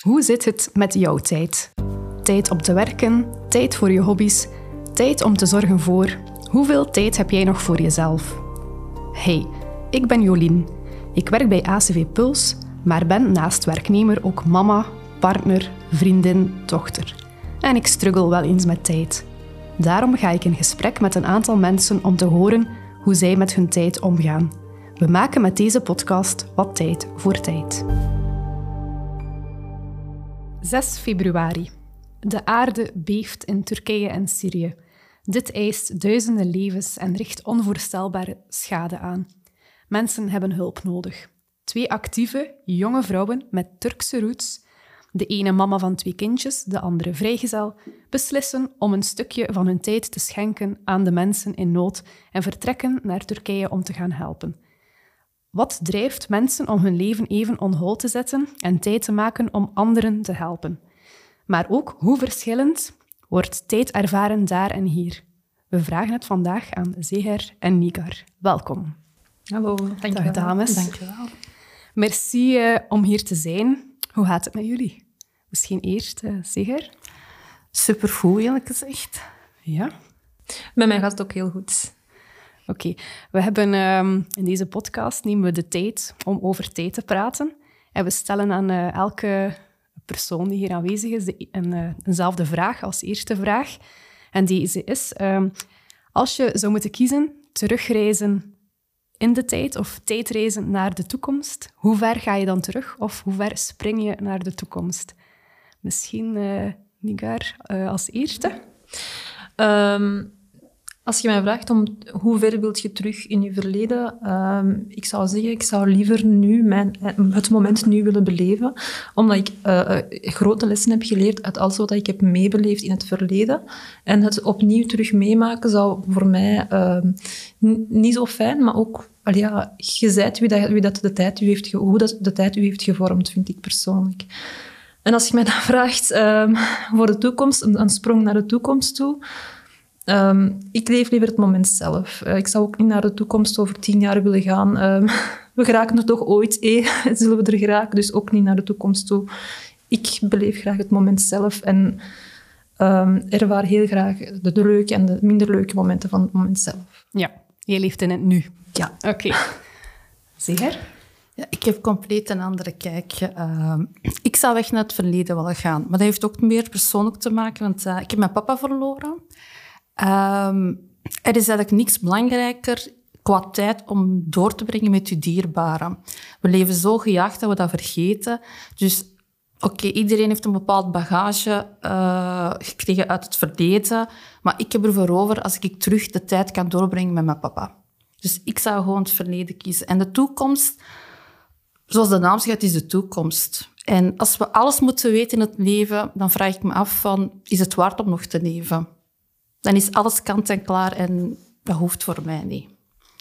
Hoe zit het met jouw tijd? Tijd om te werken, tijd voor je hobby's, tijd om te zorgen voor. Hoeveel tijd heb jij nog voor jezelf? Hey, ik ben Jolien. Ik werk bij ACV Puls, maar ben naast werknemer ook mama, partner, vriendin, dochter. En ik struggle wel eens met tijd. Daarom ga ik in gesprek met een aantal mensen om te horen hoe zij met hun tijd omgaan. We maken met deze podcast wat tijd voor tijd. 6 februari. De aarde beeft in Turkije en Syrië. Dit eist duizenden levens en richt onvoorstelbare schade aan. Mensen hebben hulp nodig. Twee actieve, jonge vrouwen met Turkse roots, de ene mama van twee kindjes, de andere vrijgezel, beslissen om een stukje van hun tijd te schenken aan de mensen in nood en vertrekken naar Turkije om te gaan helpen. Wat drijft mensen om hun leven even on hold te zetten en tijd te maken om anderen te helpen? Maar ook hoe verschillend wordt tijd ervaren daar en hier? We vragen het vandaag aan Zeher en Nigar. Welkom. Hallo, dank Dag dames. Dank je wel. Merci uh, om hier te zijn. Hoe gaat het met jullie? Misschien eerst uh, Zeher. Supergoed, eerlijk gezegd. Ja? Bij mij gaat het ook heel goed. Oké, we hebben um, in deze podcast nemen we de tijd om over tijd te praten. En we stellen aan uh, elke persoon die hier aanwezig is de, een, uh, eenzelfde vraag als eerste vraag. En deze is, um, als je zou moeten kiezen, terugreizen in de tijd of tijdreizen naar de toekomst, hoe ver ga je dan terug of hoe ver spring je naar de toekomst? Misschien, uh, Nigar, als eerste. Um als je mij vraagt om hoe ver wilt je terug in je verleden, um, ik zou zeggen, ik zou liever nu mijn, het moment nu willen beleven, omdat ik uh, grote lessen heb geleerd uit alles wat ik heb meebeleefd in het verleden. En het opnieuw terug meemaken zou voor mij uh, niet zo fijn, maar ook, ja, je wie dat, wie dat de tijd u heeft, hoe dat de tijd u heeft gevormd, vind ik persoonlijk. En als je mij dan vraagt um, voor de toekomst, een sprong naar de toekomst toe, Um, ik leef liever het moment zelf. Uh, ik zou ook niet naar de toekomst over tien jaar willen gaan. Um, we geraken er toch ooit, eh, zullen we er geraken, dus ook niet naar de toekomst toe. Ik beleef graag het moment zelf en um, ervaar heel graag de, de, leuke en de minder leuke momenten van het moment zelf. Ja, je leeft in het nu. Ja. Oké. Okay. Zeker? Ja, ik heb compleet een andere kijk. Uh, ik zou weg naar het verleden willen gaan. Maar dat heeft ook meer persoonlijk te maken, want uh, ik heb mijn papa verloren. Um, er is eigenlijk niks belangrijker qua tijd om door te brengen met je dierbaren. We leven zo gejaagd dat we dat vergeten. Dus oké, iedereen heeft een bepaald bagage uh, gekregen uit het verleden. Maar ik heb ervoor over als ik terug de tijd kan doorbrengen met mijn papa. Dus ik zou gewoon het verleden kiezen. En de toekomst, zoals de naam zegt, is de toekomst. En als we alles moeten weten in het leven, dan vraag ik me af van, is het waard om nog te leven? Dan is alles kant en klaar en dat hoeft voor mij niet.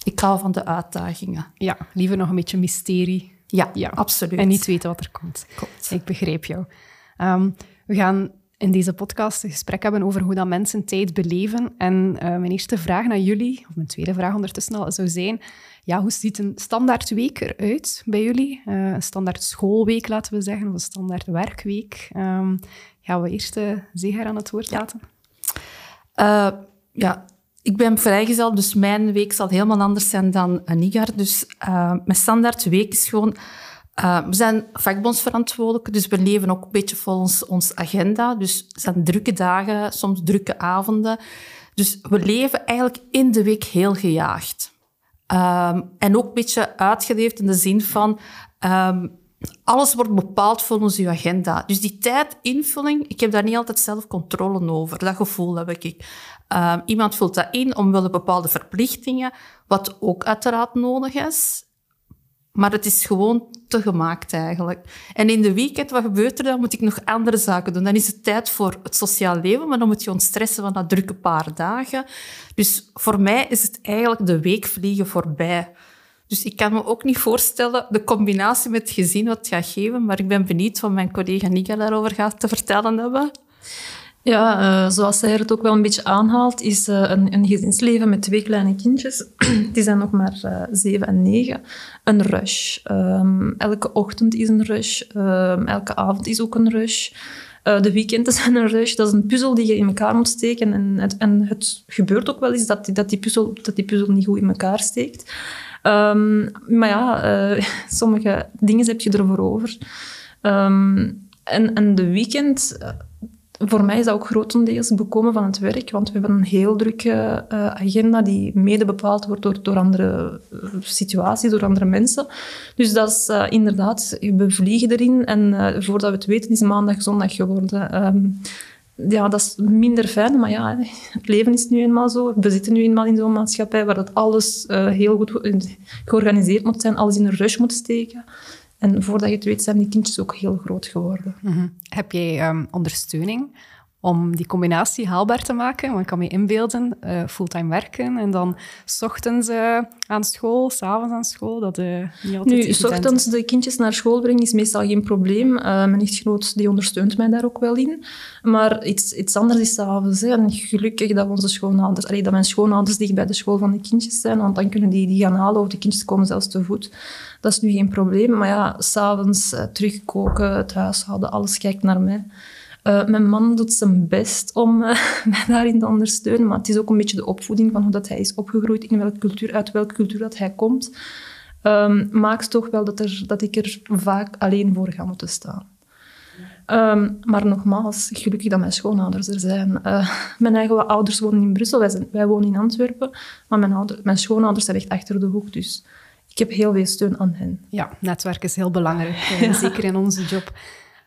Ik hou van de uitdagingen. Ja, liever nog een beetje mysterie. Ja, ja. absoluut. En niet weten wat er komt. Klopt. Ik begreep jou. Um, we gaan in deze podcast een gesprek hebben over hoe dat mensen tijd beleven. En uh, mijn eerste vraag naar jullie, of mijn tweede vraag ondertussen al, zou zijn... Ja, hoe ziet een standaard week eruit bij jullie? Uh, een standaard schoolweek, laten we zeggen, of een standaard werkweek. Um, gaan we eerst uh, Zeger aan het woord ja. laten? Uh, ja, ik ben vrijgezel, dus mijn week zal helemaal anders zijn dan Nigar. Dus uh, mijn standaard week is gewoon... Uh, we zijn vakbondsverantwoordelijk, dus we leven ook een beetje volgens ons agenda. Dus het zijn drukke dagen, soms drukke avonden. Dus we leven eigenlijk in de week heel gejaagd. Um, en ook een beetje uitgeleefd in de zin van... Um, alles wordt bepaald volgens uw agenda. Dus die tijdinvulling, ik heb daar niet altijd zelf controle over. Dat gevoel heb ik. Uh, iemand vult dat in omwille bepaalde verplichtingen, wat ook uiteraard nodig is. Maar het is gewoon te gemaakt eigenlijk. En in de weekend, wat gebeurt er dan? Moet ik nog andere zaken doen. Dan is het tijd voor het sociaal leven, maar dan moet je ontstressen van dat drukke paar dagen. Dus voor mij is het eigenlijk de week vliegen voorbij. Dus ik kan me ook niet voorstellen de combinatie met het gezin wat het gaat geven, maar ik ben benieuwd wat mijn collega Nika daarover gaat te vertellen hebben. Ja, uh, zoals zij het ook wel een beetje aanhaalt, is uh, een, gezinsleven met twee kleine kindjes, die zijn nog maar uh, zeven en negen, een rush. Um, elke ochtend is een rush, um, elke avond is ook een rush. de weekenden zijn een rush. Dat is een puzzel die je in elkaar moet steken. En het, en het gebeurt ook wel eens dat, dat, die puzzel, dat die puzzel niet goed in elkaar steekt. Um, maar ja, sommige dingen heb je ervoor over. en, en de weekend voor mij is dat ook grotendeels bekomen van het werk, want we hebben een heel drukke uh, agenda die mede bepaald wordt door, door andere situaties, door andere mensen. Dus dat is inderdaad, we vliegen erin en voordat we het weten is maandag zondag geworden. Um, ja, dat is minder fijn, maar ja, het leven is nu eenmaal zo. We zitten nu eenmaal in zo'n maatschappij waar dat alles heel goed georganiseerd moet zijn, alles in een rush moet steken. En voordat je het weet, zijn die kindjes ook heel groot geworden. Mhm. Heb jij um, ondersteuning om die combinatie haalbaar te maken? Want ik kan me inbeelden, uh, fulltime werken en dan s ochtends uh, aan school, s'avonds aan school. Dat uh, niet altijd Nu, s ochtends de kindjes naar school brengen is meestal geen probleem. mijn echtgenoot die ondersteunt mij daar ook wel in. Maar iets, iets anders is s'avonds. En gelukkig dat onze schoonouders, allee, dat mijn schoonouders dicht bij de school van de kindjes zijn, want dan kunnen die die gaan halen of de kindjes komen zelfs te voet. Dat is nu geen probleem. Maar ja, s'avonds terugkoken, het huishouden, alles kijkt naar mij. Uh, mijn man doet zijn best om uh, mij daarin te ondersteunen, maar het is ook een beetje de opvoeding van hoe dat hij is opgegroeid, in welke cultuur, uit welke cultuur dat hij komt, um, maakt toch wel dat, er, dat ik er vaak alleen voor ga moeten staan. Um, maar nogmaals, gelukkig dat mijn schoonouders er zijn. Uh, mijn eigen ouders wonen in Brussel, wij, zijn, wij wonen in Antwerpen, maar mijn, ouder, mijn schoonouders zijn echt achter de hoek, dus ik heb heel veel steun aan hen. Ja, netwerk is heel belangrijk, ja. zeker in onze job.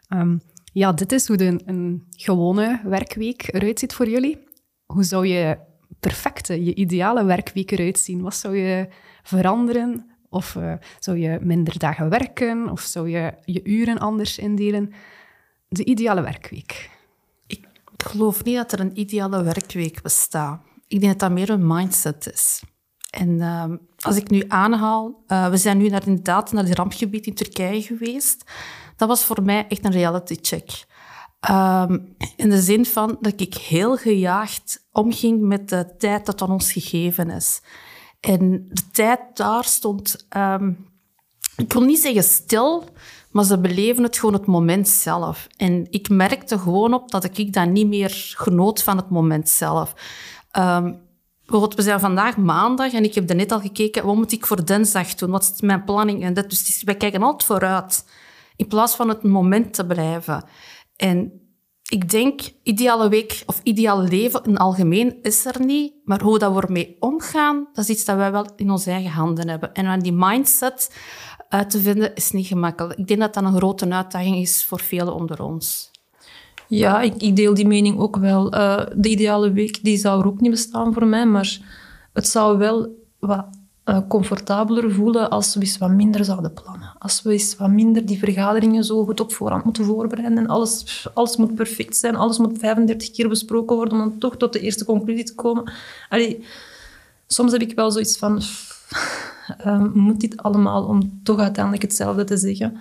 Um, ja, dit is hoe de, een gewone werkweek eruit ziet voor jullie. Hoe zou je perfecte, je ideale werkweek eruit zien? Wat zou je veranderen? Of uh, zou je minder dagen werken? Of zou je je uren anders indelen? De ideale werkweek. Ik geloof niet dat er een ideale werkweek bestaat. Ik denk dat dat meer een mindset is. En uh, als ik nu aanhaal, uh, we zijn nu naar, inderdaad naar het rampgebied in Turkije geweest. Dat was voor mij echt een reality check. Um, in de zin van dat ik heel gejaagd omging met de tijd dat aan ons gegeven is. En de tijd daar stond, um, ik kon niet zeggen stil, maar ze beleven het gewoon het moment zelf. En ik merkte gewoon op dat ik dan niet meer genoot van het moment zelf. Um, we zijn vandaag maandag en ik heb net al gekeken, wat moet ik voor dinsdag doen? Wat is mijn planning? En dat, dus wij kijken altijd vooruit, in plaats van het moment te blijven. En ik denk, ideale week of ideale leven in algemeen is er niet. Maar hoe dat we ermee omgaan, dat is iets dat wij wel in onze eigen handen hebben. En aan die mindset uit te vinden, is niet gemakkelijk. Ik denk dat dat een grote uitdaging is voor velen onder ons. Ja, ik, ik deel die mening ook wel. Uh, de ideale week die zou er ook niet bestaan voor mij, maar het zou wel wat uh, comfortabeler voelen als we eens wat minder zouden plannen. Als we eens wat minder die vergaderingen zo goed op voorhand moeten voorbereiden. En alles, alles moet perfect zijn, alles moet 35 keer besproken worden om toch tot de eerste conclusie te komen. Soms heb ik wel zoiets van... Uh, moet dit allemaal om toch uiteindelijk hetzelfde te zeggen?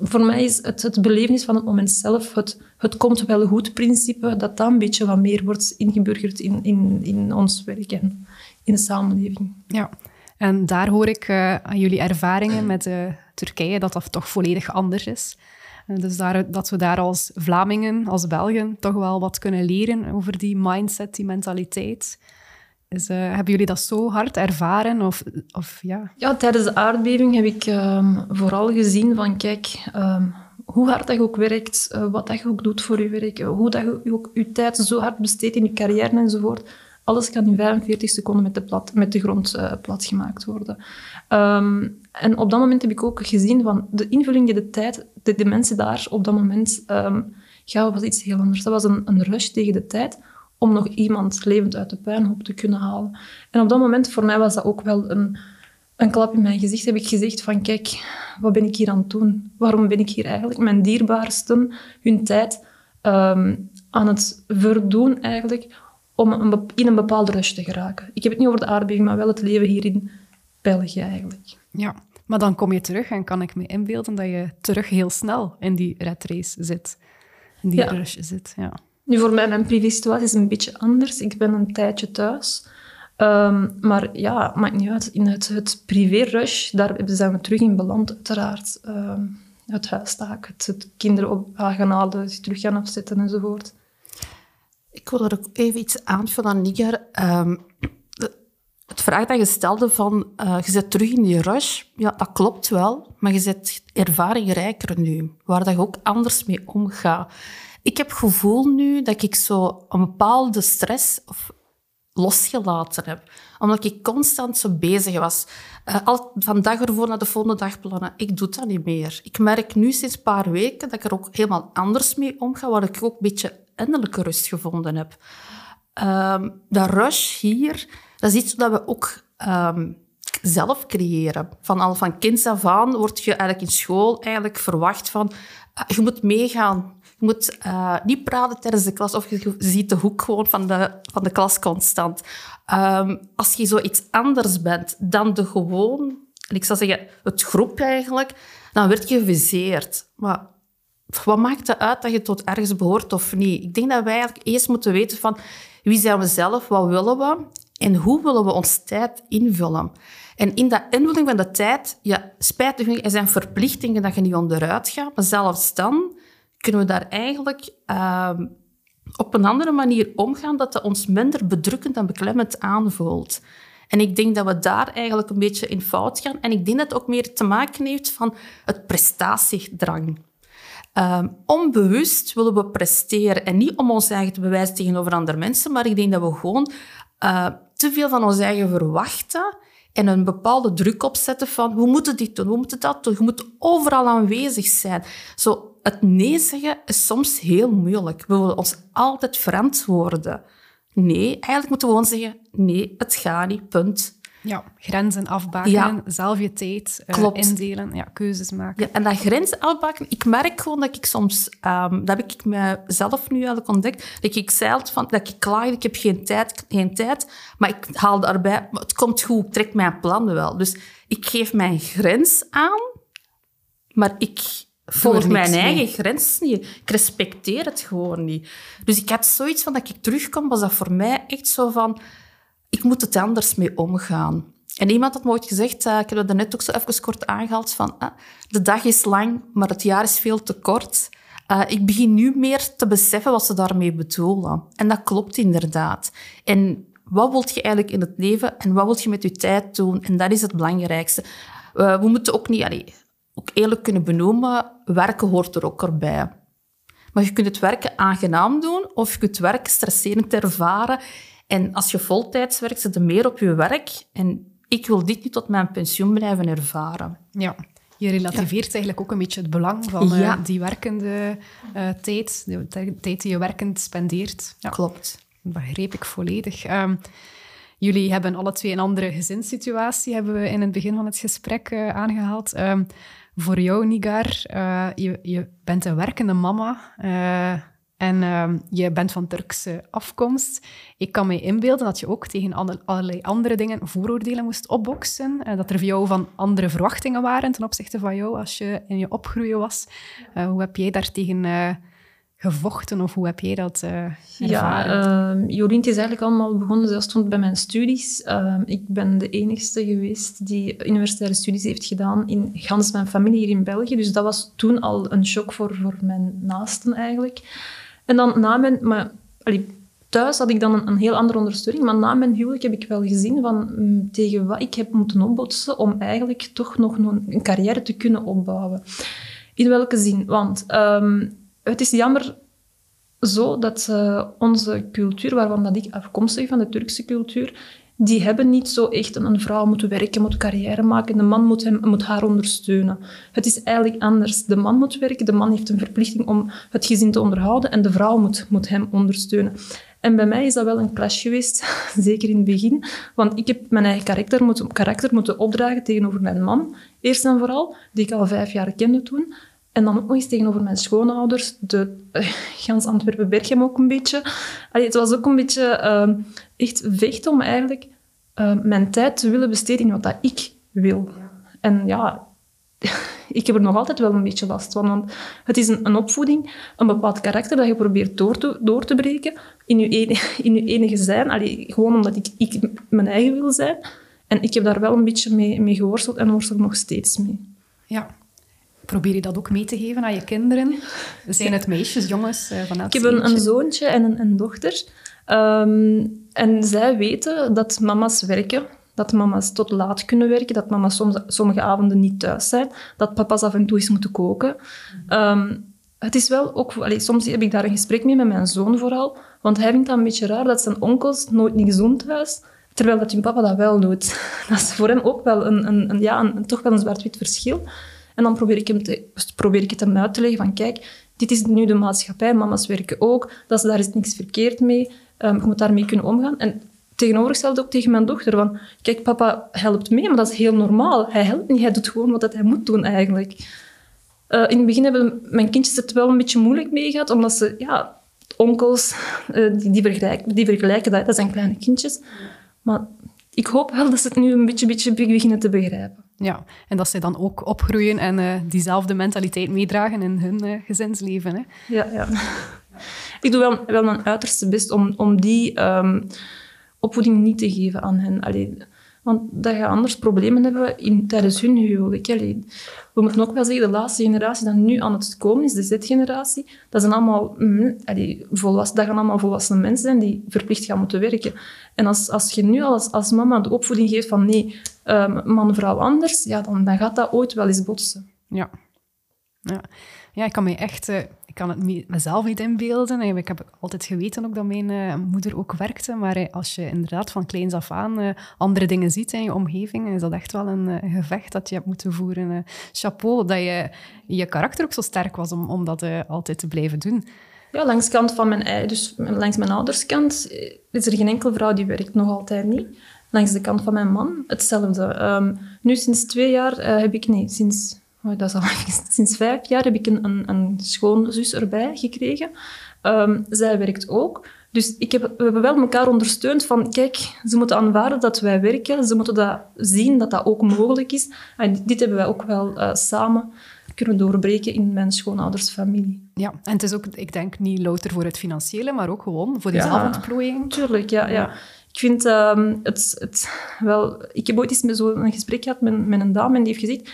voor mij is het, het belevenis van het moment zelf, het, het komt wel goed principe, dat dat een beetje wat meer wordt ingeburgerd in, in, in ons werk in de samenleving. Ja, en daar hoor ik uh, aan jullie ervaringen met uh, Turkije dat dat toch volledig anders is. Uh, dus daar, dat we daar als Vlamingen, als Belgen, toch wel wat kunnen leren over die mindset, die mentaliteit. Is, uh, hebben jullie dat zo hard ervaren? Of, of, ja? ja, tijdens de aardbeving heb ik um, vooral gezien van, kijk, um, hoe hard dat je ook werkt, wat dat je ook doet voor je werk, hoe dat je ook je tijd zo hard besteedt in je carrière enzovoort, alles kan in 45 seconden met de, plat, met de grond plat gemaakt worden. Um, en op dat moment heb ik ook gezien van de invulling die de tijd, de, de mensen daar op dat moment um, was iets heel anders. Dat was een, een rush tegen de tijd om nog iemand levend uit de puinhoop te kunnen halen. En op dat moment, voor mij was dat ook wel een, een klap in mijn gezicht. Heb ik gezegd van, kijk, wat ben ik hier aan het doen? Waarom ben ik hier eigenlijk mijn dierbaarsten hun tijd um, aan het verdoen eigenlijk om een, in een bepaalde rush te geraken? Ik heb het niet over de aardbeving, maar wel het leven hier in België eigenlijk. Ja, maar dan kom je terug en kan ik me inbeelden dat je terug heel snel in die red race zit. In die rush zit, ja. Nu, voor mij, mijn privé-situatie is een beetje anders. Ik ben een tijdje thuis. Ehm, maar ja, maakt niet uit. In het, het privé-rush, daar zijn we terug in beland, uiteraard. Ehm, het huistaak, het, het kinderen op gaan halen, terug gaan afzetten enzovoort. Ik wil er ook even iets aanvullen aan Niger. Um, het vraag dat je stelde van, uh, je zit terug in die rush, ja, dat klopt wel, maar je zit ervaringrijker nu, waar dat je ook anders mee omgaat. Ik heb het gevoel nu dat ik zo een bepaalde stress losgelaten heb. Omdat ik constant zo bezig was. Uh, al van dag ervoor naar de volgende dag plannen. Ik doe dat niet meer. Ik merk nu sinds een paar weken dat ik er ook helemaal anders mee omga, waar ik ook een beetje innerlijke rust gevonden heb. Um, dat rush hier, dat is iets dat we ook um, zelf creëren. Van al van kinds af aan word je eigenlijk in school eigenlijk verwacht van uh, je moet meegaan. Je moet uh, niet praten tijdens de klas of je ziet de hoek gewoon van de, van de klas constant. Um, als je zoiets anders bent dan de gewoon, en ik zou zeggen het groep eigenlijk, dan werd je geviseerd. Maar wat maakt het uit dat je tot ergens behoort of niet? Ik denk dat wij eigenlijk eerst moeten weten van wie zijn we zelf, wat willen we en hoe willen we ons tijd invullen. En in dat invulling van de tijd, ja, spijtig er zijn verplichtingen dat je niet onderuit gaat, maar zelfs dan kunnen we daar eigenlijk uh, op een andere manier omgaan dat het ons minder bedrukkend en beklemmend aanvoelt. En ik denk dat we daar eigenlijk een beetje in fout gaan. En ik denk dat het ook meer te maken heeft van het prestatiedrang. Um, onbewust willen we presteren. En niet om ons eigen te bewijzen tegenover andere mensen, maar ik denk dat we gewoon uh, te veel van ons eigen verwachten en een bepaalde druk opzetten van we moeten dit doen, we moeten dat doen. Je moet overal aanwezig zijn. Zo, het nee zeggen is soms heel moeilijk. We willen ons altijd verantwoorden. Nee, eigenlijk moeten we gewoon zeggen nee, het gaat niet, punt. Ja, grenzen afbakenen, zelf je tijd uh, indelen, ja, keuzes maken. Ja, en dat grenzen afbakenen, ik merk gewoon dat ik soms, um, dat heb ik mezelf nu eigenlijk ontdekt, dat ik zei van, dat ik klaag, ik heb geen tijd, geen tijd, maar ik haal daarbij, het komt goed, ik trek mijn plannen wel. Dus ik geef mijn grens aan, maar ik volg mijn eigen grens niet. Ik respecteer het gewoon niet. Dus ik had zoiets van dat ik terugkom, was dat voor mij echt zo van ik moet het anders mee omgaan. En iemand had me ooit gezegd, uh, ik heb dat net ook zo even kort aangehaald, van uh, de dag is lang, maar het jaar is veel te kort. Uh, ik begin nu meer te beseffen wat ze daarmee bedoelen. En dat klopt inderdaad. En wat wilt je eigenlijk in het leven en wat wilt je met je tijd doen? En dat is het belangrijkste. we moeten ook niet, ook eerlijk kunnen benoemen, werken hoort er ook erbij. Maar je kunt het werken aangenaam doen of je kunt werken stresserend ervaren. En als je voltijds werkt, zit je meer op je werk. En ik wil dit niet tot mijn pensioen blijven ervaren. Ja. Je relativeert eigenlijk ook een beetje het belang van uh, die werkende uh, tijd, de tijd die je werkend spendeert. Ja. Klopt. Dat begreep ik volledig. Um, jullie hebben alle twee een andere gezinssituatie, hebben we in het begin van het gesprek uh, aangehaald. Um, voor jou, Nigar, je, je, bent een werkende mama en uh, je bent van Turkse afkomst. Ik kan me inbeelden dat je ook tegen allerlei andere dingen vooroordelen moest opboksen. Uh, dat er voor jou van andere verwachtingen waren ten opzichte van jou als je in je opgroeien was. Uh, hoe heb jij daartegen uh, gevochten of hoe heb jij dat ervaren? Ja, Jorien, het is eigenlijk allemaal begonnen, zij stond bij mijn studies. Ehm, ik ben de enigste geweest die universitaire studies heeft gedaan in gans mijn familie hier in België. Dus dat was toen al een shock voor, voor mijn naasten eigenlijk. En dan na mijn... Maar, thuis had ik dan een, heel andere ondersteuning, maar na mijn huwelijk heb ik wel gezien van, mm, tegen wat ik heb moeten opbotsen om eigenlijk toch nog een carrière te kunnen opbouwen. In welke zin? Want um, het is jammer zo dat uh, onze cultuur, waarvan dat ik afkomstig van de Turkse cultuur, die hebben niet zo echt een vrouw moet werken, moet carrière maken. De man moet, hem, moet haar ondersteunen. Het is eigenlijk anders. De man moet werken, de man heeft een verplichting om het gezin te onderhouden en de vrouw moet, moet hem ondersteunen. En bij mij is dat wel een clash geweest, zeker in het begin. Want ik heb mijn eigen karakter moeten, karakter moeten opdragen tegenover mijn man, eerst en vooral, die ik al vijf jaar kende toen. En dan ook nog eens tegenover mijn schoonouders, de uh, gans Antwerpen-Berchem ook een beetje. Het was ook een beetje uh, echt vechten om eigenlijk uh, mijn tijd te willen besteden in wat dat ik wil. En ja, ik heb er nog altijd wel een beetje last van. Want het is een, een opvoeding, een bepaald karakter dat je probeert door te, door te breken in je, enige, in je enige zijn. Allee, gewoon omdat ik, ik mijn eigen wil zijn. En ik heb daar wel een beetje mee, mee geworsteld en worstel nog steeds mee. Ja. Probeer je dat ook mee te geven aan je kinderen? Zijn het meisjes, jongens uh, van Ik heb een, een, zoontje en een, een dochter. Um, en zij weten dat mama's werken. Dat mama's tot laat kunnen werken. Dat mama's soms, sommige avonden niet thuis zijn. Dat papa's af en toe eens moeten koken. Um, het is wel ook... Soms heb ik daar een gesprek mee met mijn zoon vooral. Want hij vindt dat een beetje raar dat zijn onkels nooit niet doen thuis. Terwijl dat hun papa dat wel doet. Dat is voor hem ook wel een, een, ja, toch wel een zwart-wit verschil. En dan probeer ik, hem te, probeer ik het hem uit te leggen van kijk, dit is nu de maatschappij, mama's werken ook, dat daar is niks verkeerd mee, um, je moet daarmee kunnen omgaan. En tegenovergesteld ook tegen mijn dochter van kijk, papa helpt mee, maar dat is heel normaal. Hij helpt niet, hij doet gewoon wat hij moet doen eigenlijk. Uh, in het begin hebben mijn kindjes het wel een beetje moeilijk mee gehad, omdat ze, ja, onkels, uh, die, die, vergelijken, die vergelijken dat, dat zijn kleine kindjes. Maar ik hoop wel dat ze het nu een beetje, beetje beginnen te begrijpen. Ja, en dat ze dan ook opgroeien en uh, diezelfde mentaliteit meedragen in hun gezinsleven. Hè? Ja, ja. Ik doe wel, wel mijn uiterste best om, om die um, opvoeding niet te geven aan hen. Allee, want dat je anders problemen hebben in, tijdens hun huwelijk. we moeten ook wel zeggen, de laatste generatie die nu aan het komen is, de Z-generatie, dat zijn allemaal mm, volwassen, dat gaan allemaal volwassen mensen zijn die verplicht gaan moeten werken. En als, als je nu als, als mama de opvoeding geeft van nee, um, man, vrouw anders, ja, dan, dan gaat dat ooit wel eens botsen. Ja. Ja, ja ik kan me echt... Uh kan het mezelf niet inbeelden. Ik heb altijd geweten ook dat mijn uh, moeder ook werkte. Maar uh, als je inderdaad van kleins af aan uh, andere dingen ziet in je omgeving, is dat echt wel een gevecht dat je hebt moeten voeren. chapeau dat je, je karakter ook zo sterk was om, om dat altijd te blijven doen. Ja, langs kant van mijn, dus langs mijn ouderskant is er geen enkele vrouw die werkt nog altijd niet. Langs de kant van mijn man hetzelfde. Um, nu sinds twee jaar heb ik, nee, sinds dat is al sinds vijf jaar heb ik een, een, een schoonzus erbij gekregen. Um, zij werkt ook. Dus ik heb, we hebben wel elkaar ondersteund van, kijk, ze moeten aanvaarden dat wij werken. Ze moeten dat zien, dat dat ook mogelijk is. En dit hebben wij ook wel uh, samen kunnen doorbreken in mijn schoonoudersfamilie. Ja, en het is ook, ik denk, niet louter voor het financiële, maar ook gewoon voor die ja, zelfontplooiing. Tuurlijk, ja. ja. Ik vind um, het, het wel... Ik heb ooit eens met zo'n gesprek gehad met, met een dame en die heeft gezegd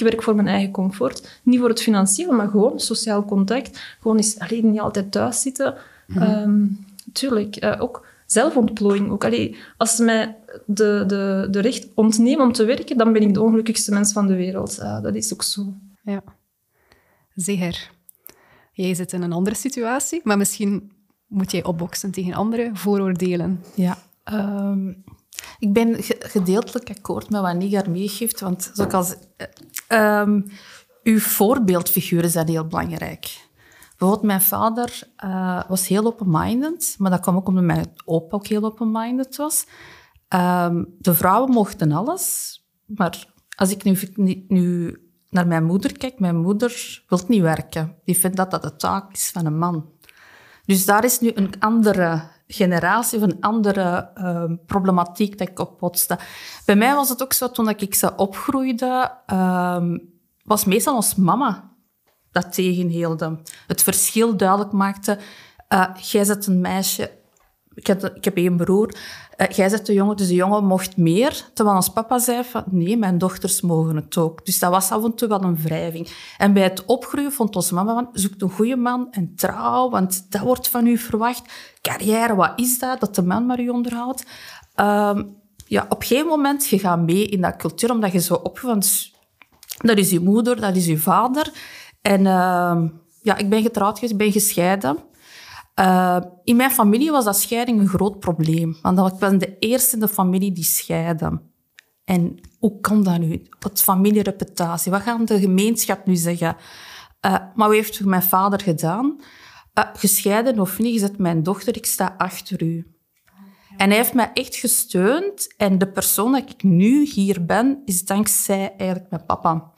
ik werk voor mijn eigen comfort. Niet voor het financiële, maar gewoon sociaal contact. Gewoon eens alleen niet altijd thuis zitten. Mm tuurlijk, uh, ook zelfontplooiing. Ook. Allee, als ze mij de, de, de recht ontnemen om te werken, dan ben ik de ongelukkigste mens van de wereld. Uh, dat is ook zo. Ja. Zeker. Jij zit in een andere situatie, maar misschien moet jij opboksen tegen andere vooroordelen. Ja. Um, ik ben gedeeltelijk akkoord met wat Nigar meegeeft, want zoals, um, uw voorbeeldfiguren zijn heel belangrijk. Bijvoorbeeld, mijn vader uh, was heel open-minded, maar dat kwam ook omdat mijn opa ook heel open-minded was. Um, de vrouwen mochten alles, maar als ik nu, nu naar mijn moeder kijk, mijn moeder wil niet werken. Die vindt dat dat de taak is van een man. Dus daar is nu een andere generatie of een andere uh, problematiek dat ik oppotste. Bij mij was het ook zo, toen ik ze opgroeide, uh, was meestal ons mama dat tegenhielde. Het verschil duidelijk maakte. Uh, jij zet een meisje ik heb, ik heb één broer. Uh, jij zet de jongen, dus de jongen mocht meer. Terwijl ons papa zei van, nee, mijn dochters mogen het ook. Dus dat was af en toe wel een wrijving. En bij het opgroeien vond onze mama van, zoek een goede man en trouw, want dat wordt van u verwacht. Carrière, wat is dat? Dat de man maar u onderhoudt. Um, ja, op een gegeven moment, je gaat mee in dat cultuur, omdat je zo opgevoed Dat is je moeder, dat is je vader. En uh, ja, ik ben getrouwd geweest, ben gescheiden. Uh, in mijn familie was dat scheiding een groot probleem. Want ik ben de eerste in de familie die scheidde. En hoe kan dat nu? Wat familiereputatie? Wat gaat de gemeenschap nu zeggen? Uh, maar wat heeft mijn vader gedaan? Uh, gescheiden of niet, gezet mijn dochter, ik sta achter u. En hij heeft mij echt gesteund. En de persoon dat ik nu hier ben, is dankzij eigenlijk mijn papa.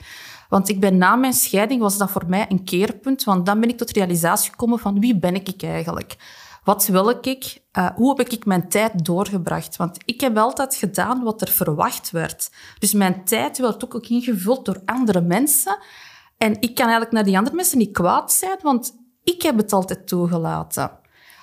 Want ik ben na mijn scheiding, was dat voor mij een keerpunt, want dan ben ik tot realisatie gekomen van wie ben ik eigenlijk? Wat wil ik? Uh, hoe heb ik mijn tijd doorgebracht? Want ik heb altijd gedaan wat er verwacht werd. Dus mijn tijd werd ook ingevuld door andere mensen. En ik kan eigenlijk naar die andere mensen niet kwaad zijn, want ik heb het altijd toegelaten.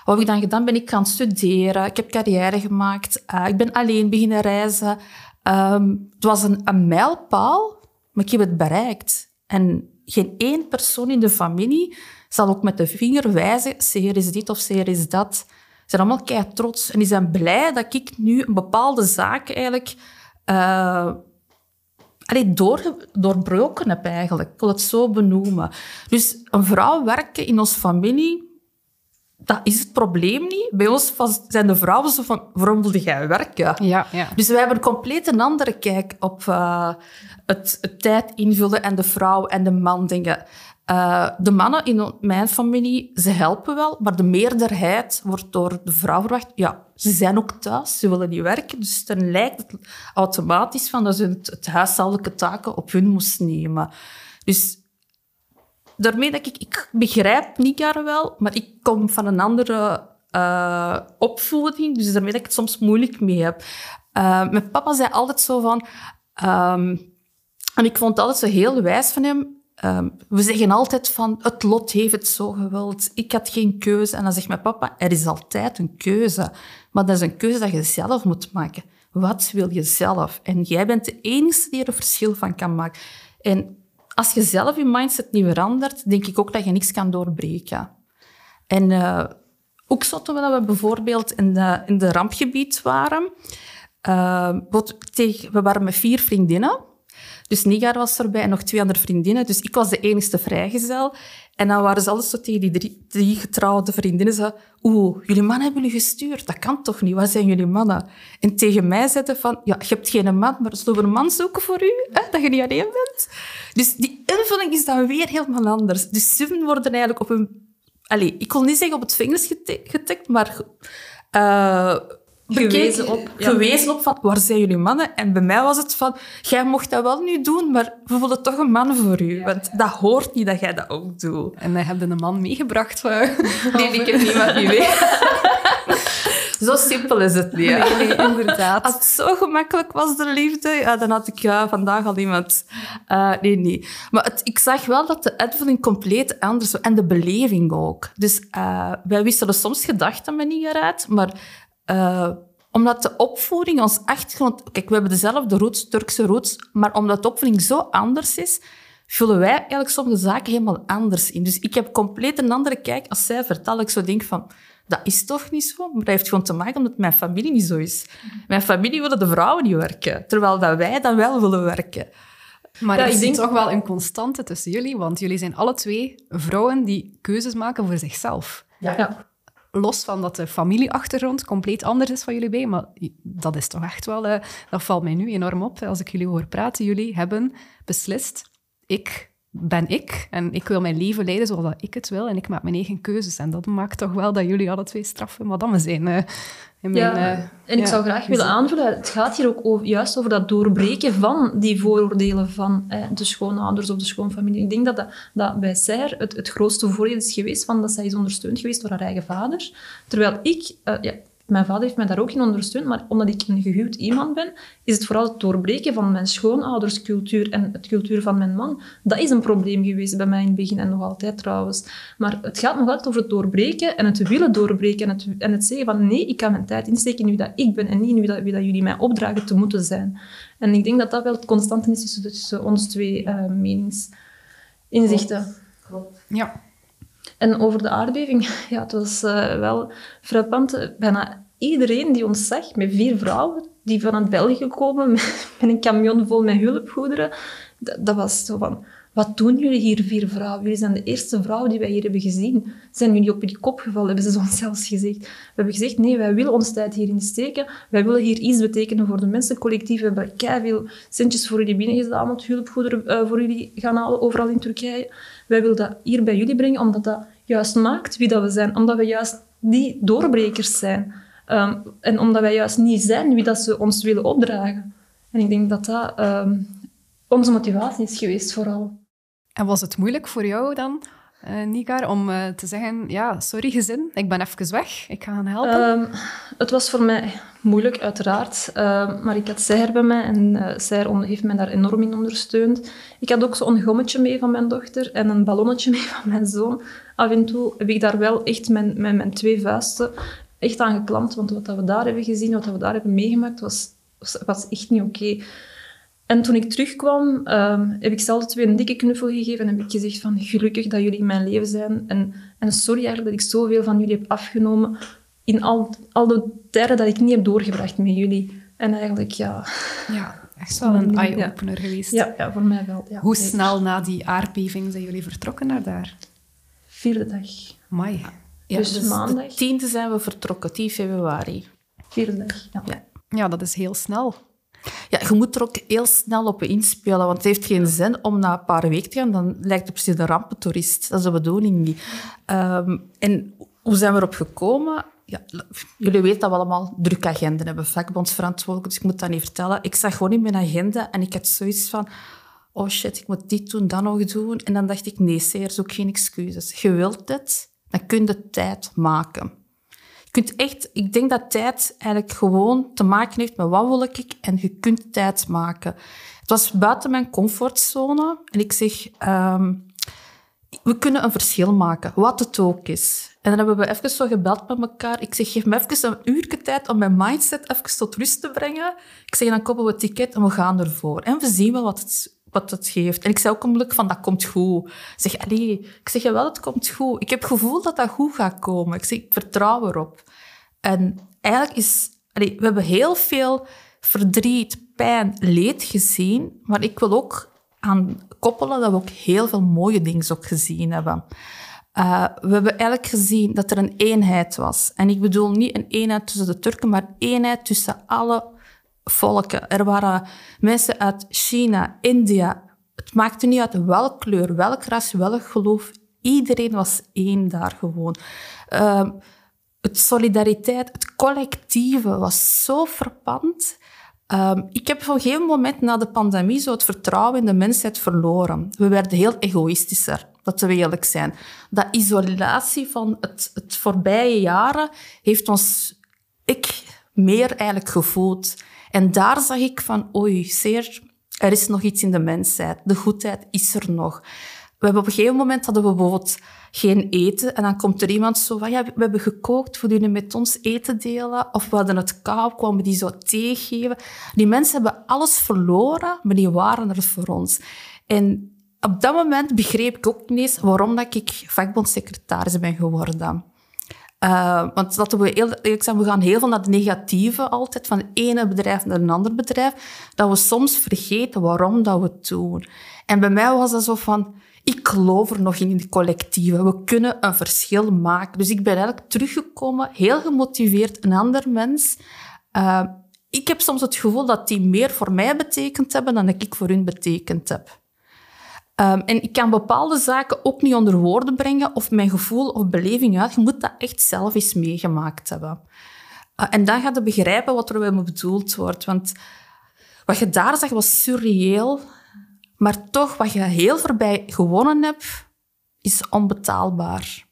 Wat heb ik dan gedaan? Ben ik gaan studeren. Ik heb carrière gemaakt. Uh, ik ben alleen beginnen reizen. Um, het was een, een mijlpaal, maar ik heb het bereikt. En geen één persoon in de familie zal ook met de vinger wijzen, zeer is dit of zeer is dat. Ze zijn allemaal kei trots en die zijn blij dat ik nu een bepaalde zaak eigenlijk uh, door, doorbroken heb eigenlijk. Ik wil het zo benoemen. Dus een vrouw werken in onze familie, dat is het probleem niet. Bij ons zijn de vrouwen zo van, waarom wil jij werken? Ja, ja. Dus wij hebben een compleet een andere kijk op uh, het, het, tijd invullen en de vrouw en de man dingen. Uh, de mannen in mijn familie, ze helpen wel, maar de meerderheid wordt door de vrouw verwacht. Ja, ze zijn ook thuis, ze willen niet werken. Dus dan lijkt het automatisch van dat ze het, het huishoudelijke taken op hun moesten nemen. Dus daarmee dat ik, ik begrijp Nigar wel, maar ik kom van een andere uh, opvoeding, dus daarmee dat ik het soms moeilijk mee heb. Uh, mijn papa zei altijd zo van... Um, en ik vond het altijd zo heel wijs van hem. Um, we zeggen altijd van, het lot heeft het zo gewild. Ik had geen keuze. En dan zegt mijn papa, er is altijd een keuze. Maar dat is een keuze dat je zelf moet maken. Wat wil je zelf? En jij bent de enige die er een verschil van kan maken. En als je zelf je mindset niet verandert, denk ik ook dat je niks kan doorbreken. En uh, ook zo toen we bijvoorbeeld in de, in de rampgebied waren, uh, we waren met vier vriendinnen. Dus Nigar was erbij en nog twee andere vriendinnen. Dus ik was de enigste vrijgezel. En dan waren ze alles zo tegen die drie, getrouwde vriendinnen. Zo, Oeh, jullie mannen hebben jullie gestuurd. Dat kan toch niet? Wat zijn jullie mannen? En tegen mij zeiden van, ja, je hebt geen man, maar zullen we een man zoeken voor u? Hè? Dat je niet alleen bent? Dus die invulling is dan weer helemaal anders. Dus ze worden eigenlijk op een... Allee, ik wil niet zeggen op het vingers getikt, maar... Uh, gewezen op. Gewezen op van, waar zijn jullie mannen? En bij mij was het van, jij mocht dat wel nu doen, maar we voelen toch een man voor u. Want dat hoort niet dat jij dat ook doet. En wij hebben een man meegebracht. nee, ik heb niemand niet mee. Zo simpel is het niet. Nee, nee, inderdaad. Als het zo gemakkelijk was, de liefde, ja, dan had ik ja, vandaag al iemand. Uh, nee, nee. Maar het, ik zag wel dat de invulling compleet anders was. En de beleving ook. Dus uh, wij wisselen soms gedachten met niet uit, maar uh, omdat de opvoeding ons echt gewoon... Kijk, we hebben dezelfde roots, Turkse roots, maar omdat de opvoeding zo anders is, vullen wij eigenlijk soms de zaken helemaal anders in. Dus ik heb compleet een andere kijk als zij vertelt. Ik zo denk van, dat is toch niet zo? Maar dat heeft gewoon te maken omdat mijn familie niet zo is. Mijn familie willen de vrouwen niet werken, terwijl dat wij dan wel willen werken. Maar ja, ik denk toch wel een constante tussen jullie, want jullie zijn alle twee vrouwen die keuzes maken voor zichzelf. Ja. ja los van dat de familieachtergrond compleet anders is van jullie bij, maar dat is toch echt wel, uh, dat valt mij nu enorm op als ik jullie hoor praten. Jullie hebben beslist, ik ben ik en ik wil mijn leven leiden zoals ik het wil en ik maak mijn eigen keuzes. En dat maakt toch wel dat jullie alle twee straffen madammen zijn. Uh, ja, uh, en ik zou graag willen aanvullen, het gaat hier ook over, juist over dat doorbreken van die vooroordelen van eh, de schoonouders of de schoonfamilie. Ik denk dat, dat, dat bij Sair het, het grootste voordeel is geweest van dat zij is ondersteund geweest door haar eigen vader. Terwijl ik, uh, ja, mijn vader heeft mij daar ook in ondersteund, maar omdat ik een gehuwd iemand ben, is het vooral het doorbreken van mijn schoonouderscultuur en het cultuur van mijn man. Dat is een probleem geweest bij mij in het begin en nog altijd trouwens. Maar het gaat nog altijd over het doorbreken en het willen doorbreken en het, en het zeggen van nee, ik kan mijn tijd insteken in wie dat ik ben en niet in wie dat, wie dat jullie mij opdragen te moeten zijn. En ik denk dat dat wel het constante is tussen, tussen ons twee uh, meningsinzichten. Klopt. Ja. En over de aardbeving, ja, het was uh, wel frappant. Bijna iedereen die ons zag, met vier vrouwen, die vanuit België komen, met, met een camion vol met hulpgoederen, dat, was zo van... Wat doen jullie hier, vier vrouwen? Jullie zijn de eerste vrouwen die wij hier hebben gezien. Zijn jullie op die kop gevallen, hebben ze ons zelfs gezegd. We hebben gezegd, nee, wij willen onze tijd hierin steken. Wij willen hier iets betekenen voor de mensencollectief. We hebben veel centjes voor jullie binnengezameld, hulpgoederen uh, voor jullie gaan halen, overal in Turkije. Wij willen dat hier bij jullie brengen, omdat dat juist maakt wie dat we zijn. Omdat we juist die doorbrekers zijn. Um, en omdat wij juist niet zijn wie dat ze ons willen opdragen. En ik denk dat dat um, onze motivatie is geweest, vooral. En was het moeilijk voor jou dan uh, Nigar, om uh, te zeggen, ja, sorry gezin, ik ben even weg, ik ga gaan helpen? Um, het was voor mij moeilijk, uiteraard. Uh, maar ik had Seher bij mij en uh, Seher heeft mij daar enorm in ondersteund. Ik had ook zo'n gommetje mee van mijn dochter en een ballonnetje mee van mijn zoon. Af en toe heb ik daar wel echt mijn, mijn, mijn twee vuisten echt aan geklampt, want wat we daar hebben gezien, wat we daar hebben meegemaakt, was, was, echt niet oké. Okay. En toen ik terugkwam, um, heb ik zelf twee een dikke knuffel gegeven en heb ik gezegd van gelukkig dat jullie in mijn leven zijn. En, en sorry eigenlijk dat ik zoveel van jullie heb afgenomen in al, al de tijden dat ik niet heb doorgebracht met jullie. En eigenlijk, ja... Ja, echt wel een eye-opener ja. geweest. Ja, ja, voor mij wel. Ja, Hoe snel na die aardbeving zijn jullie vertrokken naar daar? Vierde dag. Mai. Ja, dus, dus maandag. De tiende zijn we vertrokken, 10 februari. Vierde dag, ja. ja. Ja, dat is heel snel. Ja, je moet er ook heel snel op inspelen, want het heeft geen zin om na een paar weken te gaan. Dan lijkt het precies een rampentoerist. Dat is de bedoeling niet. Um, en hoe zijn we erop gekomen? Ja, jullie weten dat we allemaal drukke agenda hebben, vakbondsverantwoordelijk, dus ik moet dat niet vertellen. Ik zag gewoon in mijn agenda en ik had zoiets van... Oh shit, ik moet dit doen, dat nog doen. En dan dacht ik, nee, zeer, zoek geen excuses. Je wilt dit, dan kun je tijd maken. Je kunt echt, ik denk dat tijd eigenlijk gewoon te maken heeft met wat wil ik en je kunt tijd maken. Het was buiten mijn comfortzone en ik zeg, um, we kunnen een verschil maken, wat het ook is. En dan hebben we even zo gebeld met elkaar. Ik zeg, geef me even een uurtje tijd om mijn mindset even tot rust te brengen. Ik zeg, dan kopen we het ticket en we gaan ervoor. En we zien wel wat het, wat het geeft. En ik zei ook onmiddellijk van, dat komt goed. Ik zeg, allee, ik zeg, wel, het komt goed. Ik heb het gevoel dat dat goed gaat komen. Ik zeg, ik vertrouw erop. En eigenlijk is... We hebben heel veel verdriet, pijn, leed gezien. Maar ik wil ook aan koppelen dat we ook heel veel mooie dingen ook gezien hebben. Uh, we hebben eigenlijk gezien dat er een eenheid was. En ik bedoel niet een eenheid tussen de Turken, maar eenheid tussen alle volken. Er waren mensen uit China, India. Het maakte niet uit welke kleur, welk ras, welk geloof. Iedereen was één daar gewoon. Uh, het solidariteit, het collectieve was zo verpand. Um, ik heb op een gegeven moment na de pandemie zo het vertrouwen in de mensheid verloren. We werden heel egoïstischer, dat we eerlijk zijn. Dat isolatie van het, het voorbije jaren heeft ons, ik, meer eigenlijk gevoeld. En daar zag ik van, oei, zeer, er is nog iets in de mensheid. De goedheid is er nog. We hebben op een gegeven moment hadden we bijvoorbeeld geen eten. En dan komt er iemand zo van, ja, we hebben gekookt, voor jullie met ons eten delen? Of we hadden het koud, kwamen die zo thee geven. Die mensen hebben alles verloren, maar die waren er voor ons. En op dat moment begreep ik ook niet eens waarom dat ik vakbondsecretaris ben geworden. Uh, want dat we, heel, ik we gaan heel veel naar het negatieve altijd, van het ene bedrijf naar een ander bedrijf, dat we soms vergeten waarom dat we het doen. En bij mij was dat zo van, ik geloof er nog in, in de collectieven. We kunnen een verschil maken. Dus ik ben eigenlijk teruggekomen, heel gemotiveerd, een ander mens. Uh, ik heb soms het gevoel dat die meer voor mij betekend hebben dan dat ik voor hun betekend heb. Um, en ik kan bepaalde zaken ook niet onder woorden brengen of mijn gevoel of beleving uit. Je moet dat echt zelf eens meegemaakt hebben. Uh, en dan gaat je begrijpen wat er bij me bedoeld wordt. Want wat je daar zag was surreëel. Maar toch, wat je heel voorbij gewonnen hebt, is onbetaalbaar.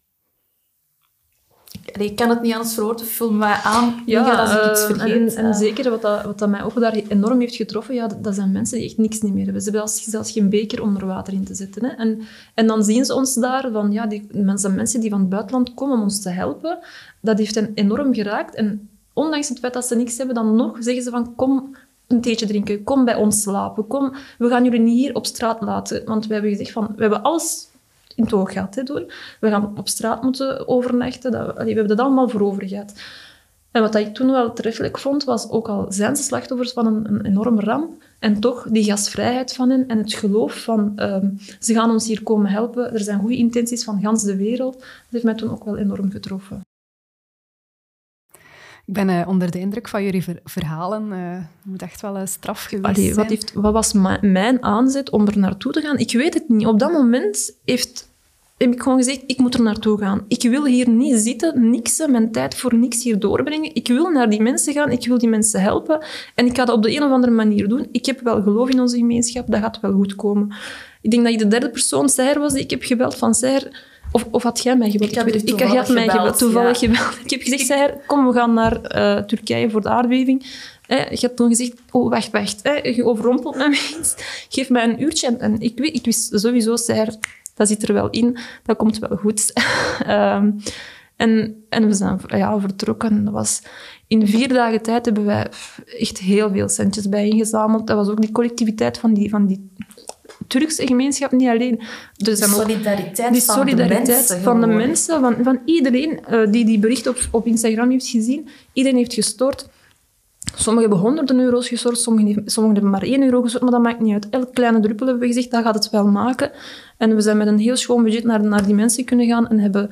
Ik kan het niet anders verwoorden, vul mij aan ja, als ik iets vergeet. En, en zeker wat, dat, wat dat mij ook daar enorm heeft getroffen, ja, dat zijn mensen die echt niks niet meer hebben. Ze hebben zelfs geen beker onder water in te zetten. Hè. En, en dan zien ze ons daar, van, ja, die mensen, mensen die van het buitenland komen om ons te helpen. Dat heeft hen enorm geraakt. En ondanks het feit dat ze niks hebben, dan nog zeggen ze van, kom, een theetje drinken, kom bij ons slapen, kom, we gaan jullie niet hier op straat laten. Want we hebben gezegd van, we hebben alles in het hè, doen. We gaan op straat moeten overnachten. Dat, allee, we hebben dat allemaal voor over gehad. En wat ik toen wel treffelijk vond, was ook al zijn ze slachtoffers van een, een enorme ramp, en toch die gastvrijheid van hen en het geloof van um, ze gaan ons hier komen helpen, er zijn goede intenties van gans de wereld, dat heeft mij toen ook wel enorm getroffen. Ik ben uh, onder de indruk van jullie ver verhalen. Uh, het moet echt wel een straf geweest Allee, zijn. Wat, heeft, wat was mijn aanzet om er naartoe te gaan? Ik weet het niet. Op dat moment heeft, heb ik gewoon gezegd, ik moet er naartoe gaan. Ik wil hier niet zitten, niks, mijn tijd voor niks hier doorbrengen. Ik wil naar die mensen gaan, ik wil die mensen helpen. En ik ga dat op de een of andere manier doen. Ik heb wel geloof in onze gemeenschap, dat gaat wel goed komen. Ik denk dat je de derde persoon, Sair, was die ik heb gebeld van Sair Of, of had jij mij gebeld? Ik heb niet. toevallig had mij gebeld. Toevallig ja. gebeld. Ik heb gezegd, Seher, kom, we gaan naar eh, Turkije voor de aardbeving. Je hebt toen gezegd, oh, wacht, wacht. Je overrompelt me iets. Geef mij een uurtje. En, en ik, weet, ik wist sowieso, Seher, dat zit er wel in. Dat komt wel goed. Ehm, en, en we zijn ja, vertrokken. Dat was, in vier dagen tijd hebben wij echt heel veel centjes bij ingezameld. Dat was ook die collectiviteit van die, van die Turkse gemeenschap niet alleen. Zijn ook solidariteit die van solidariteit de mensen. van de mensen, van, van iedereen eh, die die bericht op, op Instagram heeft gezien. Iedereen heeft gestort. Sommigen hebben honderden euro's gestort, sommigen, hebben maar één euro gestort, maar dat maakt niet uit. Elk kleine druppel hebben we gezegd, dat gaat het wel maken. En we zijn met een heel schoon budget naar, naar die mensen kunnen gaan en hebben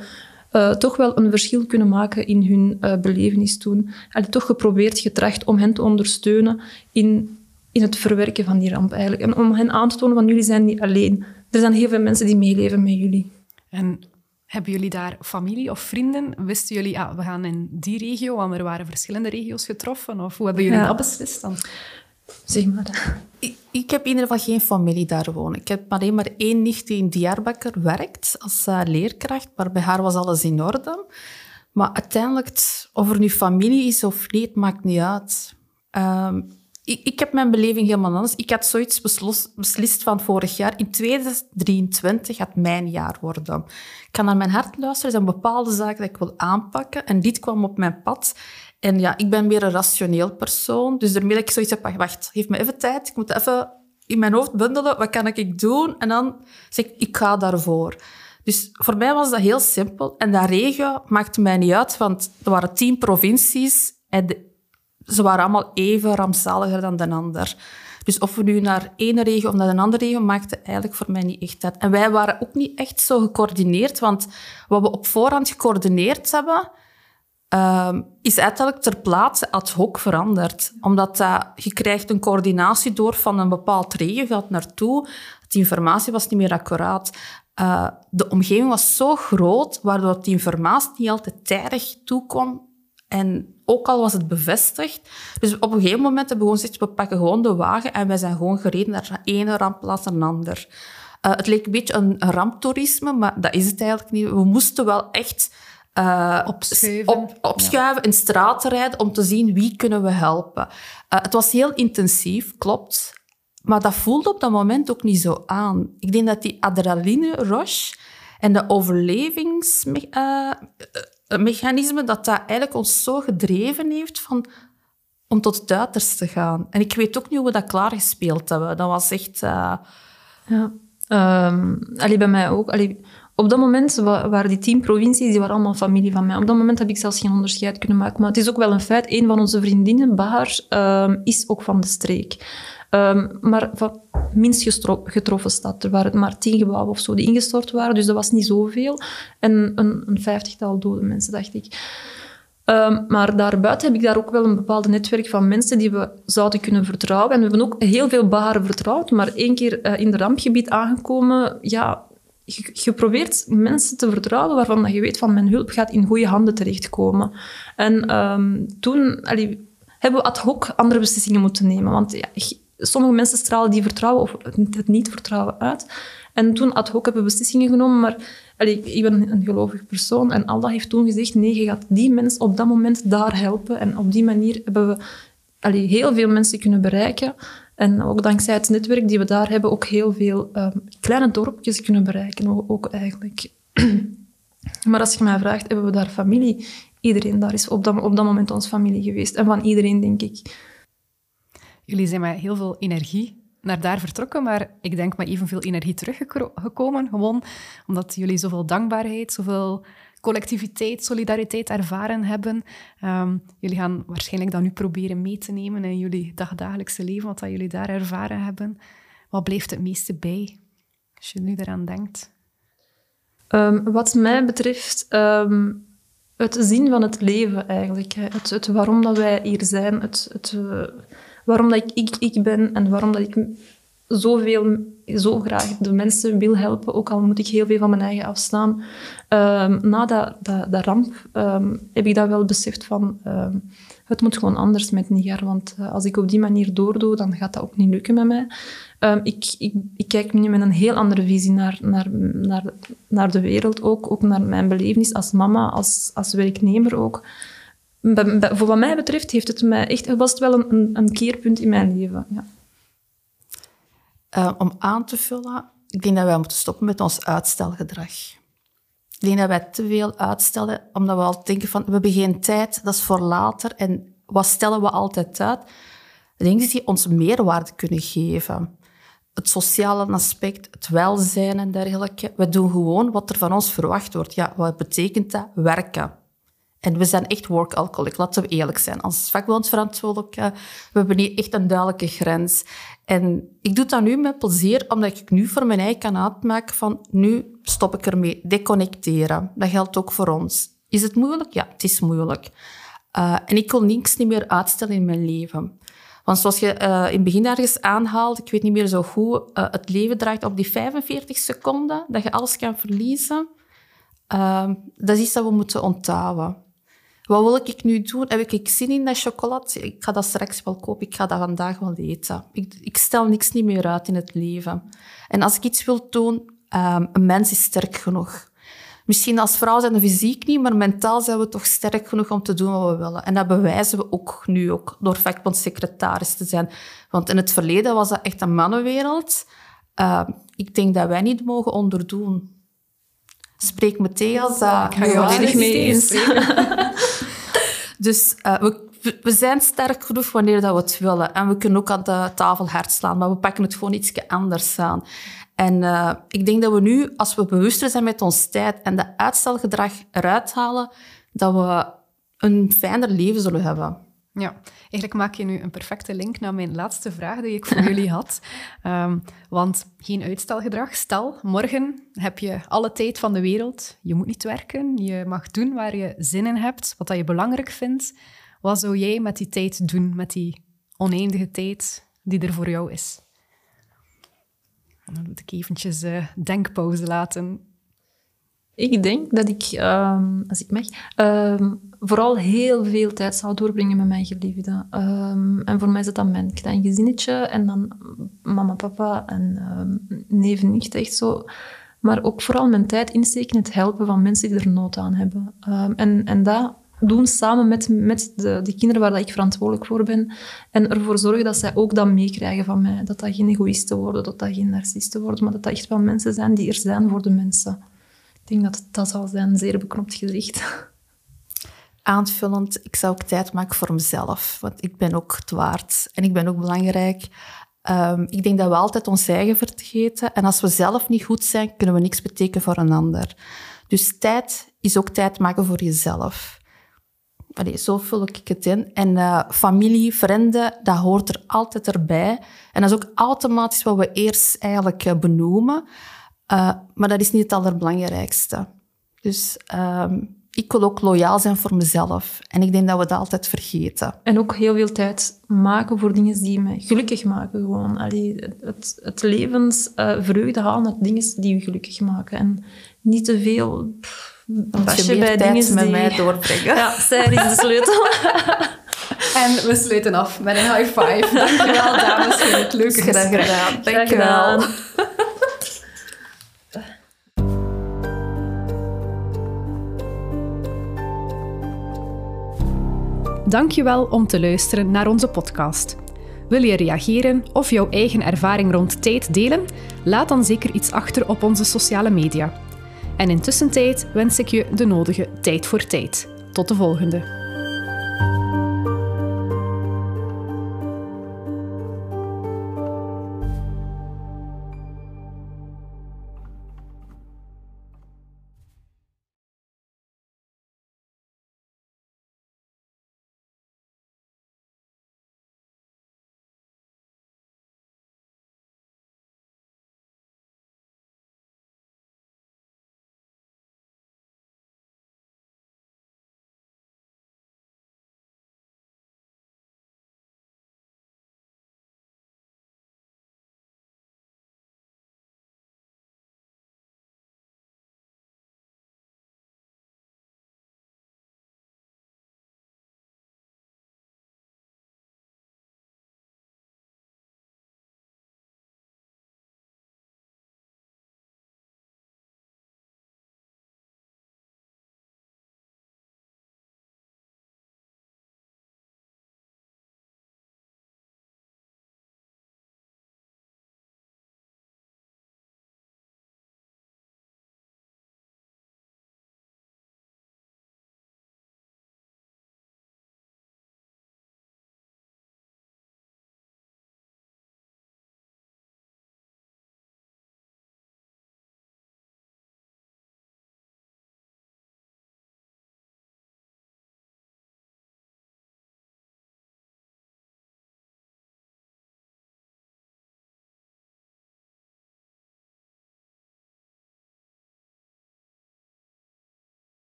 eh, toch wel een verschil kunnen maken in hun eh, belevenis toen. En toch geprobeerd, getracht om hen te ondersteunen in, in het verwerken van die ramp eigenlijk. En om hen aan te tonen van jullie zijn niet alleen. Er zijn heel veel mensen die meeleven met jullie. En hebben jullie daar familie of vrienden? Wisten jullie, ja, we gaan in die regio, want er waren verschillende regio's getroffen? Of hoe hebben jullie Ja. dat beslist dan? Zeg maar. Ik, ik heb in ieder geval geen familie daar wonen. Ik heb alleen maar één nicht die in Diyarbakir werkt als eh, leerkracht, maar bij haar was alles in orde. Maar uiteindelijk, of er nu familie is of niet, maakt niet uit. Ehm, ik, ik heb mijn beleving helemaal anders. Ik had zoiets beslist van vorig jaar. In 2023 gaat mijn jaar worden. Ik kan naar mijn hart luisteren. Er zijn bepaalde zaken die ik wil aanpakken. En dit kwam op mijn pad. En ja, ik ben meer een rationeel persoon. Dus daarmee dat ik zoiets heb, wacht, geef me even tijd. Ik moet even in mijn hoofd bundelen. Wat kan ik doen? En dan zeg ik, ik ga daarvoor. Dus voor mij was dat heel simpel. En dat regio maakte mij niet uit, want er waren tien provincies. En de- ze waren allemaal even rampzaliger dan de ander. Dus of we nu naar één regio of naar een andere regio, maakte eigenlijk voor mij niet echt uit. En wij waren ook niet echt zo gecoördineerd, want wat we op voorhand gecoördineerd hebben, ehm, is uiteindelijk ter plaatse ad hoc veranderd. Omdat dat, je krijgt een coördinatie door van een bepaald regio, gaat naartoe. De informatie was niet meer accuraat. Eh, de omgeving was zo groot, waardoor die informatie niet altijd tijdig toekwam. En ook al was het bevestigd. Dus op een gegeven moment hebben we gewoon gezegd, we pakken gewoon de wagen en wij zijn gewoon gereden naar de ene rampplaats een ander. Eh, het leek een beetje een ramptoerisme, maar dat is het eigenlijk niet. We moesten wel echt eh, Opschuiven. Op, opschuiven, in straten rijden om te zien wie kunnen we helpen. Eh, het was heel intensief, klopt. Maar dat voelde op dat moment ook niet zo aan. Ik denk dat die adrenaline-rush en de overlevingsmechanisme, dat dat eigenlijk ons zo gedreven heeft van, om tot het uiterste te gaan. En ik weet ook niet hoe we dat klaargespeeld hebben. Dat was echt... eh, Ja. Allee, bij mij ook. Allee, op dat moment wa- waren die tien provincies, die waren allemaal familie van mij. Op dat moment heb ik zelfs geen onderscheid kunnen maken. Maar het is ook wel een feit, een van onze vriendinnen, Bahar, ehm, is ook van de streek. Ehm, maar van minst getroffen stad. Er waren maar tien gebouwen of zo die ingestort waren, dus dat was niet zoveel. En een, een vijftigtal dode mensen, dacht ik. Ehm, maar daarbuiten heb ik daar ook wel een bepaald netwerk van mensen die we zouden kunnen vertrouwen. En we hebben ook heel veel Baharen vertrouwd, maar één keer eh, in de rampgebied aangekomen, ja, je, probeert mensen te vertrouwen waarvan je weet van mijn hulp gaat in goede handen terechtkomen. En ehm, toen hebben we ad hoc andere beslissingen moeten nemen. Want ja, sommige mensen stralen die vertrouwen of het niet vertrouwen uit. En toen ad hoc hebben we beslissingen genomen, maar ik ben een gelovig persoon en Allah heeft toen gezegd, nee, je gaat die mens op dat moment daar helpen. En op die manier hebben we heel veel mensen kunnen bereiken. En ook dankzij het netwerk die we daar hebben, ook heel veel ehm, kleine dorpjes kunnen bereiken, ook eigenlijk. maar als je mij vraagt, hebben we daar familie? Iedereen daar is op dat, op dat moment onze familie geweest. En van iedereen, denk ik. Jullie zijn met heel veel energie naar daar vertrokken, maar ik denk met evenveel energie teruggekomen. Gewoon omdat jullie zoveel dankbaarheid, zoveel collectiviteit, solidariteit ervaren hebben. Ehm, jullie gaan waarschijnlijk dat nu proberen mee te nemen in jullie dagdagelijkse leven, wat dat jullie daar ervaren hebben. Wat blijft het meeste bij, als je nu eraan denkt? Ehm, wat mij betreft, ehm, het zien van het leven eigenlijk. Het, het waarom dat wij hier zijn, het, het, eh, waarom dat ik, ik ik ben en waarom dat ik zoveel, zo graag de mensen wil helpen, ook al moet ik heel veel van mijn eigen afstaan. Ehm, na dat, dat, ramp ehm, heb ik dat wel beseft van... ehm, het moet gewoon anders met Niger, want eh, als ik op die manier doordoe, dan gaat dat ook niet lukken met mij. Ik, ik, ik kijk nu met een heel andere visie naar, naar, naar, naar de wereld ook, ook naar mijn belevenis als mama, als, als werknemer ook. Voor wat mij betreft heeft het mij echt, was het wel een, een, een keerpunt in mijn leven. Ja. Eh, om aan te vullen, ik denk dat wij moeten stoppen met ons uitstelgedrag. Ik denk dat wij te veel uitstellen, omdat we al denken van, we hebben geen tijd, dat is voor later. En wat stellen we altijd uit? Dingen die ons meerwaarde kunnen geven. Het sociale aspect, het welzijn en dergelijke. We doen gewoon wat er van ons verwacht wordt. Ja, wat betekent dat? Werken. En we zijn echt work-alcoholic, laten we eerlijk zijn. Als vakbondsverantwoordelijke, we hebben hier echt een duidelijke grens. En ik doe dat nu met plezier, omdat ik nu voor mijn eigen kan uitmaken van nu stop ik ermee, deconnecteren. Dat geldt ook voor ons. Is het moeilijk? Ja, het is moeilijk. Uh, en ik kon niks niet meer uitstellen in mijn leven. Want zoals je uh, in het begin ergens aanhaalt, ik weet niet meer zo goed, uh, het leven draait op die 45 seconden, dat je alles kan verliezen. Uh, dat is iets dat we moeten onthouden. Wat wil ik nu doen? Heb ik zin in dat chocolade? Ik ga dat straks wel kopen. Ik ga dat vandaag wel eten. Ik, ik stel niks niet meer uit in het leven. En als ik iets wil doen, um, een mens is sterk genoeg. Misschien als vrouw zijn we fysiek niet, maar mentaal zijn we toch sterk genoeg om te doen wat we willen. En dat bewijzen we ook nu ook door vakbondsecretaris te zijn. Want in het verleden was dat echt een mannenwereld. Uh, ik denk dat wij niet mogen onderdoen. Spreek me tegen als dat... Ik ga je volledig mee eens. dus uh, we, zijn sterk genoeg wanneer dat we het willen. En we kunnen ook aan de tafel hard slaan, maar we pakken het gewoon iets anders aan. En uh, ik denk dat we nu, als we bewuster zijn met ons tijd en de uitstelgedrag eruit halen, dat we een fijner leven zullen hebben. Ja, eigenlijk maak je nu een perfecte link naar mijn laatste vraag die ik voor jullie had. Um, want geen uitstelgedrag. Stel, morgen heb je alle tijd van de wereld. Je moet niet werken. Je mag doen waar je zin in hebt, wat dat je belangrijk vindt. Wat zou jij met die tijd doen, met die oneindige tijd die er voor jou is? En dan moet ik eventjes uh, denkpauze laten. Ik denk dat ik, um, als ik mag, um, vooral heel veel tijd zou doorbrengen met mijn geliefde. Um, en voor mij is dat dan mijn klein gezinnetje en dan mama, papa en neef nicht, echt zo. Maar ook vooral mijn tijd insteken in het helpen van mensen die er nood aan hebben. En, en dat doen samen met, met de, de kinderen waar dat ik verantwoordelijk voor ben. En ervoor zorgen dat zij ook dat meekrijgen van mij. Dat dat geen egoïsten worden, dat dat geen narcisten worden, maar dat dat echt wel mensen zijn die er zijn voor de mensen. Denk dat dat zal zijn, zeer beknopt gezicht. Aanvullend, ik zou ook tijd maken voor mezelf, want ik ben ook het waard en ik ben ook belangrijk. Um, ik denk dat we altijd ons eigen vergeten en als we zelf niet goed zijn, kunnen we niks betekenen voor een ander. Dus tijd is ook tijd maken voor jezelf. Zo vul ik het in. En uh, familie, vrienden, dat hoort er altijd erbij. En dat is ook automatisch wat we eerst eigenlijk uh, benoemen. Uh, maar dat is niet het allerbelangrijkste. Dus um, ik wil ook loyaal zijn voor mezelf. En ik denk dat we dat altijd vergeten. En ook heel veel tijd maken voor dingen die me gelukkig maken. Gewoon. Allee, het, het levensvreugde halen uit dingen die je gelukkig maken. En niet te veel... Pff, Als je meer tijd met die... mij doorbrengen. Ja, zij is de sleutel. En we sluiten af met een high five. Dankjewel, dames, voor het leuke gesprek. gedaan. Dankjewel. Dankjewel om te luisteren naar onze podcast. Wil je reageren of jouw eigen ervaring rond tijd delen? Laat dan zeker iets achter op onze sociale media. En intussen tijd wens ik je de nodige tijd voor tijd. Tot de volgende.